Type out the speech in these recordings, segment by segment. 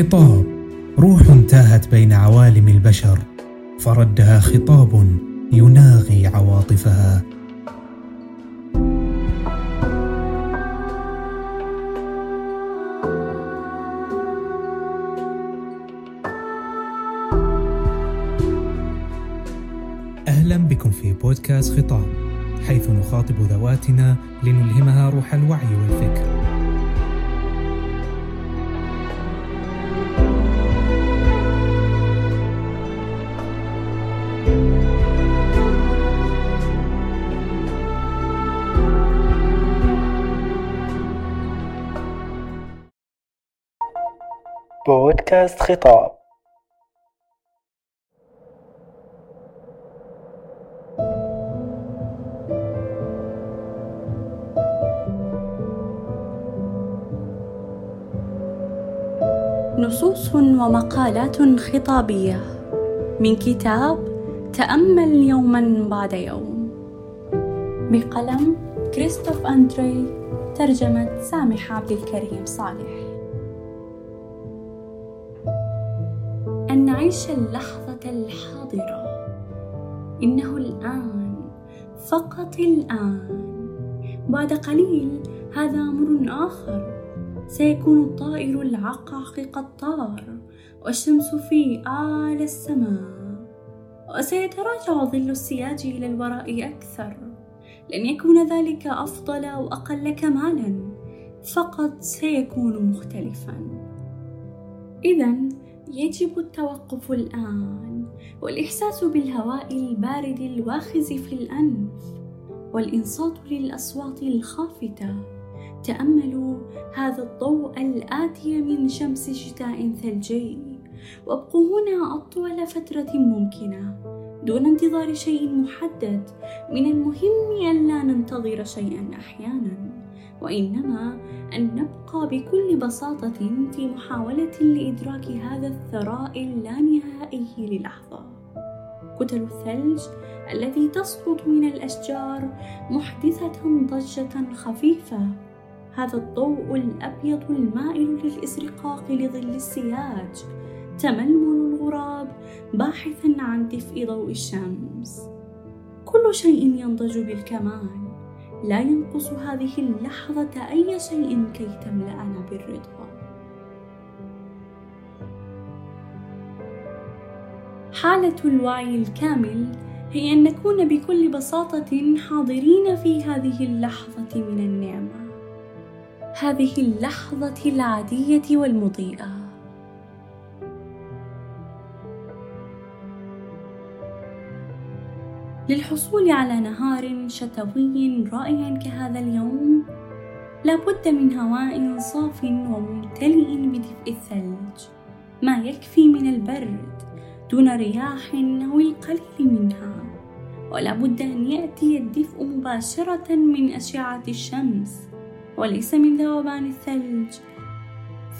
خطاب. روح تاهت بين عوالم البشر فردها خطاب يناغي عواطفها. أهلا بكم في بودكاست خطاب حيث نخاطب ذواتنا لنلهمها روح الوعي والفكر. بودكاست خطاب. نصوص ومقالات خطابية. من كتاب تأمل يوما بعد يوم. بقلم كريستوف أندري ترجمة سامح عبد الكريم صالح. نعيش اللحظة الحاضرة؟ إنه الآن فقط الآن. بعد قليل هذا أمر آخر. سيكون الطائر العقعق قد طار والشمس في أعلى السماء. وسيتراجع ظل السياج إلى الوراء أكثر. لن يكون ذلك أفضل أو أقل كمالا. فقط سيكون مختلفا. إذا يجب التوقف الآن والإحساس بالهواء البارد الواخز في الأنف والإنصات للأصوات الخافتة. تأملوا هذا الضوء الآتي من شمس شتاء ثلجي وابقوا هنا أطول فترة ممكنة دون انتظار شيء محدد من المهم ألا ننتظر شيئا أحيانا. وإنما أن نبقى بكل بساطة في محاولة لإدراك هذا الثراء اللانهائي للحظة كتل الثلج التي تسقط من الأشجار محدثة ضجة خفيفة. هذا الضوء الأبيض المائل للإزرقاق لظل السياج تململ الغراب باحثا عن دفء ضوء الشمس. كل شيء ينضج بالكمال. لا ينقص هذه اللحظة أي شيء كي تملأنا بالرضا. حالة الوعي الكامل هي أن نكون بكل بساطة حاضرين في هذه اللحظة من النعمة. هذه اللحظة العادية والمضيئة. للحصول على نهار شتوي رائع كهذا اليوم لابد من هواء صاف وممتلئ بدفء الثلج. ما يكفي من البرد دون رياح أو القليل منها. ولا بد أن يأتي الدفء مباشرة من أشعة الشمس وليس من ذوبان الثلج.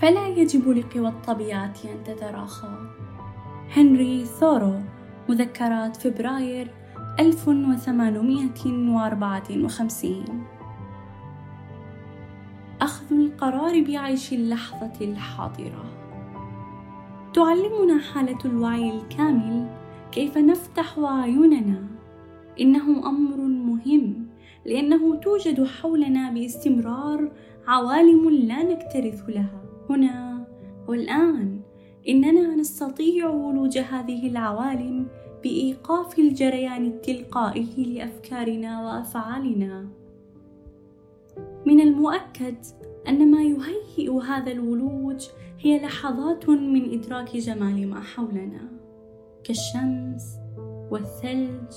فلا يجب لقوى الطبيعة أن تتراخى. هنري ثورو مذكرات فبراير 1854 أخذ القرار بعيش اللحظة الحاضرة. تعلمنا حالة الوعي الكامل كيف نفتح أعيننا إنه أمر مهم لأنه توجد حولنا باستمرار عوالم لا نكترث لها. هنا والآن إننا نستطيع ولوج هذه العوالم بإيقاف الجريان التلقائي لأفكارنا وأفعالنا. من المؤكد أن ما يهيئ هذا الولوج هي لحظات من إدراك جمال ما حولنا كالشمس والثلج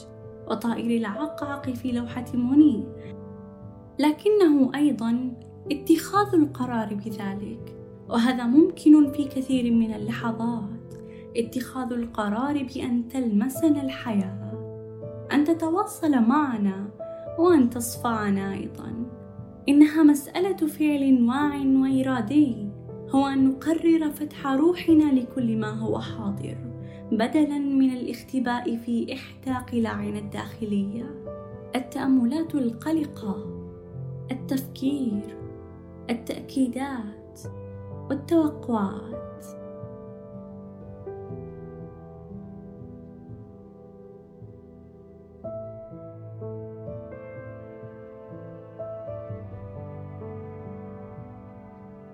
وطائر العقعق في لوحة موني. لكنه أيضا اتخاذ القرار بذلك وهذا ممكن في كثير من اللحظات. اتخاذ القرار بأن تلمسنا الحياة. أن تتواصل معنا وأن تصفعنا أيضا. إنها مسألة فعل واع وإرادي. هو أن نقرر فتح روحنا لكل ما هو حاضر بدلا من الاختباء في إحدى قلاعنا الداخلية. التأملات القلقة التفكير التأكيدات والتوقعات.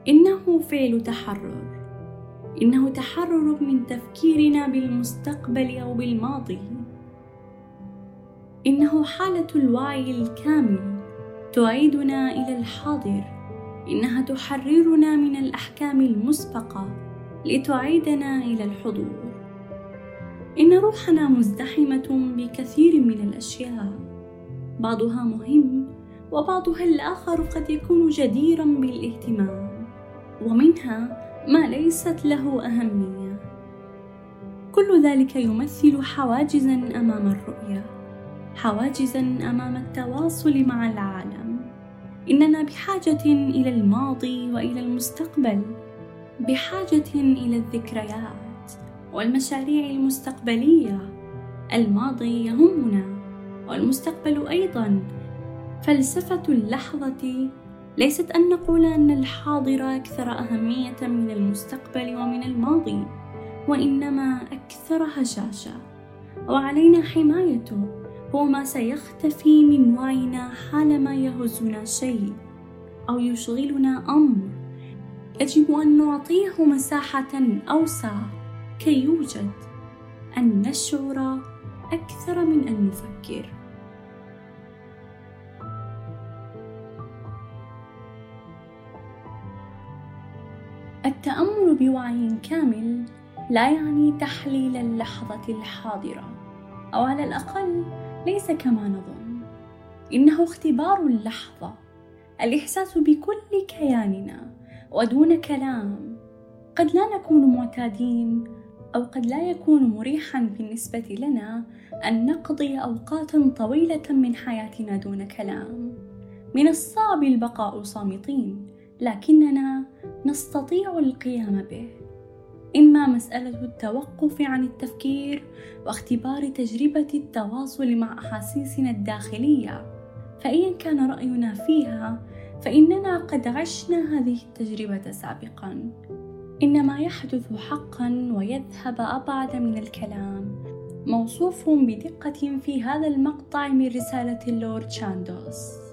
إنه فعل تحرر. إنه تحرر من تفكيرنا بالمستقبل أو بالماضي. إنه حالة الوعي الكامل تعيدنا إلى الحاضر. إنها تحررنا من الأحكام المسبقة لتعيدنا إلى الحضور. إن روحنا مزدحمة بكثير من الأشياء. بعضها مهم وبعضها الآخر قد يكون جديرا بالاهتمام. ومنها ما ليست له أهمية. كل ذلك يمثل حواجزا أمام الرؤية حواجزا أمام التواصل مع العالم. إننا بحاجة إلى الماضي وإلى المستقبل بحاجة إلى الذكريات والمشاريع المستقبلية. الماضي يهمنا والمستقبل أيضا. فلسفة اللحظة ليست أن نقول أن الحاضر أكثر أهمية من المستقبل ومن الماضي وإنما أكثر هشاشة. وعلينا حمايته. هو ما سيختفي من وعينا حالما يهزنا شيء أو يشغلنا أمر. يجب أن نعطيه مساحة أوسع كي يوجد. أن نشعر أكثر من أن نفكر. التأمل بوعي كامل لا يعني تحليل اللحظة الحاضرة أو على الأقل ليس كما نظن. إنه اختبار اللحظة الإحساس بكل كياننا ودون كلام. قد لا نكون معتادين أو قد لا يكون مريحا بالنسبة لنا أن نقضي أوقاتا طويلة من حياتنا دون كلام. من الصعب البقاء صامتين لكننا نستطيع القيام به. إما مسألة التوقف عن التفكير واختبار تجربة التواصل مع أحاسيسنا الداخلية. فإن كان رأينا فيها فإننا قد عشنا هذه التجربة سابقا. إن ما يحدث حقا ويذهب أبعد من الكلام. موصوف بدقة في هذا المقطع من رسالة اللورد شاندوس.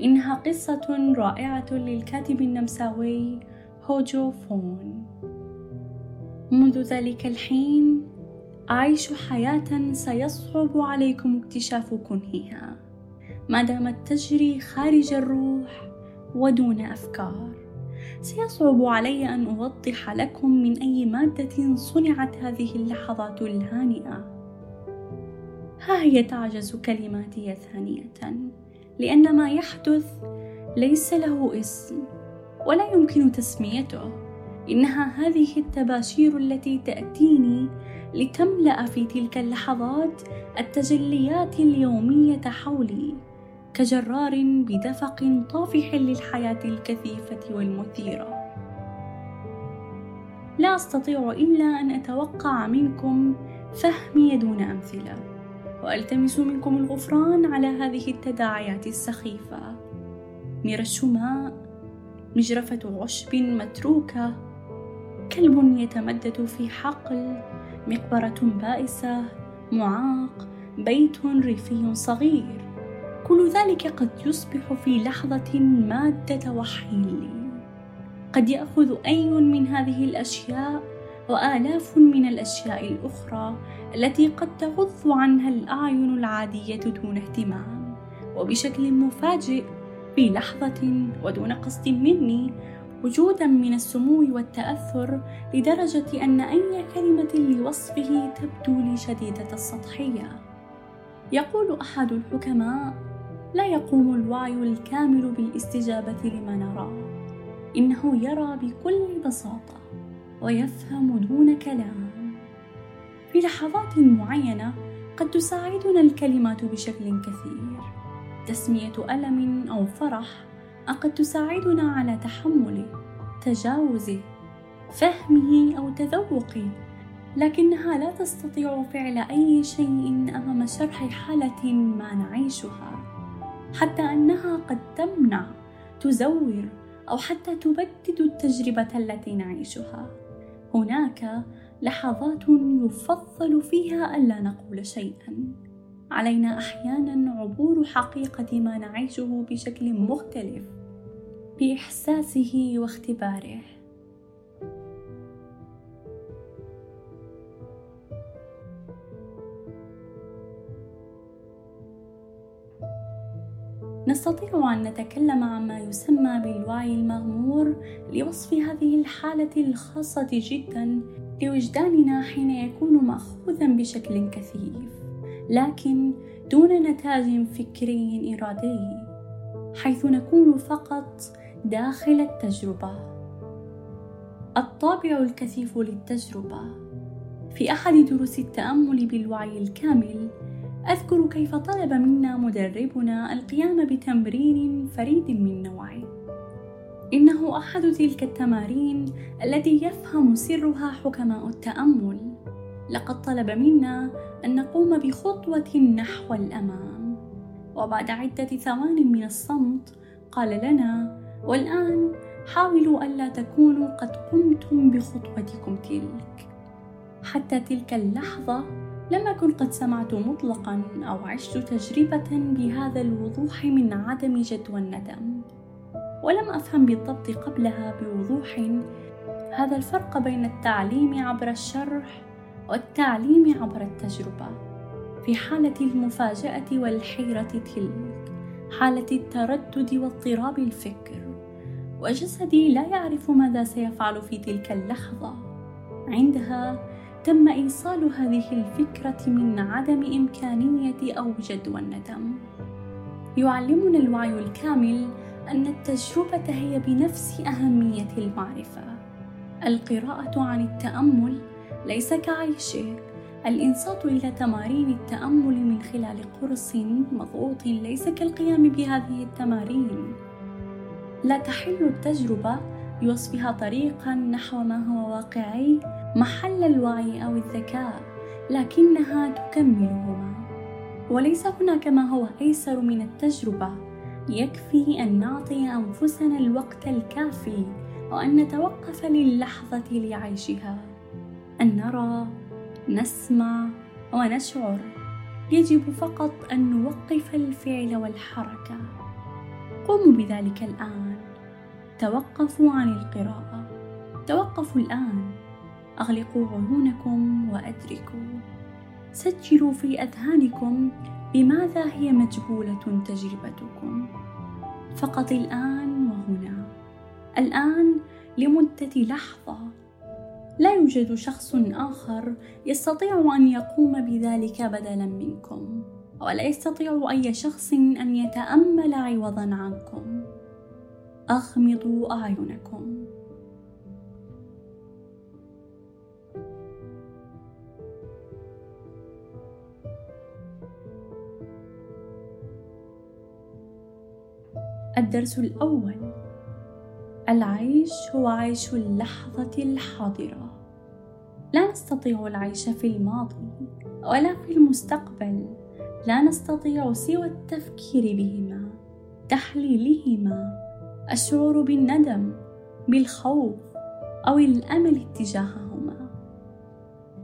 إنها قصة رائعة للكاتب النمساوي هوجو فون. منذ ذلك الحين أعيش حياة سيصعب عليكم اكتشاف كنهها ما دامت تجري خارج الروح ودون أفكار. سيصعب علي أن أوضح لكم من أي مادة صنعت هذه اللحظات الهانئة. ها هي تعجز كلماتي ثانية. لأن ما يحدث ليس له اسم ولا يمكن تسميته إنها هذه التباشير التي تأتيني لتملأ في تلك اللحظات التجليات اليومية حولي كجرار بدفق طافح للحياة الكثيفة والمثيرة. لا أستطيع إلا أن أتوقع منكم فهمي دون أمثلة، وألتمس منكم الغفران على هذه التداعيات السخيفة. مرش ماء، مجرفة عشب متروكة، كلب يتمدد في حقل، مقبرة بائسة، معاق، بيت ريفي صغير. كل ذلك قد يصبح في لحظة مادة وحيل قد يأخذ أي من هذه الأشياء وآلاف من الأشياء الأخرى التي قد تغض عنها الأعين العادية دون اهتمام. وبشكل مفاجئ في لحظة ودون قصد مني وجودا من السمو والتأثر لدرجة أن أي كلمة لوصفه تبدو لي شديدة السطحية. يقول أحد الحكماء لا يقوم الوعي الكامل بالاستجابة لما نراه. إنه يرى بكل بساطة. ويفهم دون كلام. في لحظات معينة قد تساعدنا الكلمات بشكل كثير. تسمية ألم أو فرح قد تساعدنا على تحمله تجاوزه فهمه أو تذوقه لكنها لا تستطيع فعل أي شيء أمام شرح حالة ما نعيشها. حتى أنها قد تمنع تزور أو حتى تبدد التجربة التي نعيشها. هناك لحظات يفضل فيها ألا نقول شيئا. علينا أحيانا عبور حقيقة ما نعيشه بشكل مختلف بإحساسه واختباره. نستطيع أن نتكلم عما يسمى بالوعي المغمور لوصف هذه الحالة الخاصة جدا لوجداننا حين يكون مأخوذا بشكل كثيف لكن دون نتاج فكري إرادي حيث نكون فقط داخل التجربة. الطابع الكثيف للتجربة في أحد دروس التأمل بالوعي الكامل أذكر كيف طلب منا مدربنا القيام بتمرين فريد من نوعه. إنه أحد تلك التمارين التي يفهم سرها حكماء التأمل. لقد طلب منا أن نقوم بخطوة نحو الأمام. وبعد عدة ثوان من الصمت قال لنا والآن حاولوا ألا تكونوا قد قمتم بخطوتكم تلك. حتى تلك اللحظة لم أكن قد سمعت مطلقا أو عشت تجربة بهذا الوضوح من عدم جدوى الندم. ولم أفهم بالضبط قبلها بوضوح. هذا الفرق بين التعليم عبر الشرح والتعليم عبر التجربة. في حالة المفاجأة والحيرة تلك حالة التردد واضطراب الفكر. وجسدي لا يعرف ماذا سيفعل في تلك اللحظة. عندها تم إيصال هذه الفكرة من عدم إمكانية أو جدوى الندم. يعلمنا الوعي الكامل أن التجربة هي بنفس أهمية المعرفة. القراءة عن التأمل ليس كعيشه، الإنصات إلى تمارين التأمل من خلال قرص مضغوط ليس كالقيام بهذه التمارين. لا تحل التجربة بوصفها طريقا نحو ما هو واقعي محل الوعي أو الذكاء لكنها تكملهما. وليس هناك ما هو أيسر من التجربة. يكفي أن نعطي أنفسنا الوقت الكافي وأن نتوقف للحظة لعيشها. أن نرى نسمع ونشعر. يجب فقط أن نوقف الفعل والحركة. قوموا بذلك الآن. توقفوا عن القراءة. توقفوا الآن. أغلقوا عيونكم وأدركوا. سجلوا في أذهانكم بماذا هي مجبولة تجربتكم. فقط الآن وهنا. الآن لمدة لحظة. لا يوجد شخص آخر يستطيع أن يقوم بذلك بدلا منكم ولا يستطيع أي شخص أن يتأمل عوضا عنكم. أغمضوا أعينكم. الدرس الأول. العيش هو عيش اللحظة الحاضرة. لا نستطيع العيش في الماضي ولا في المستقبل. لا نستطيع سوى التفكير بهما تحليلهما. الشعور بالندم بالخوف أو الأمل اتجاههما.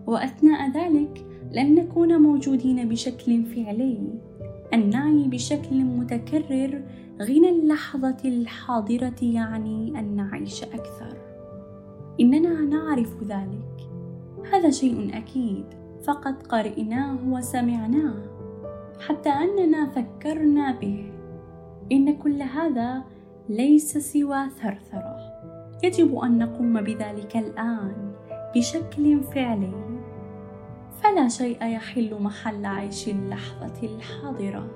وأثناء ذلك لن نكون موجودين بشكل فعلي. النعي بشكل متكرر غنى اللحظة الحاضرة يعني أن نعيش أكثر. إننا نعرف ذلك. هذا شيء أكيد. فقد قرئناه وسمعناه. حتى أننا فكرنا به. إن كل هذا ليس سوى ثرثرة. يجب أن نقوم بذلك الآن بشكل فعلي. فلا شيء يحل محل عيش اللحظة الحاضرة.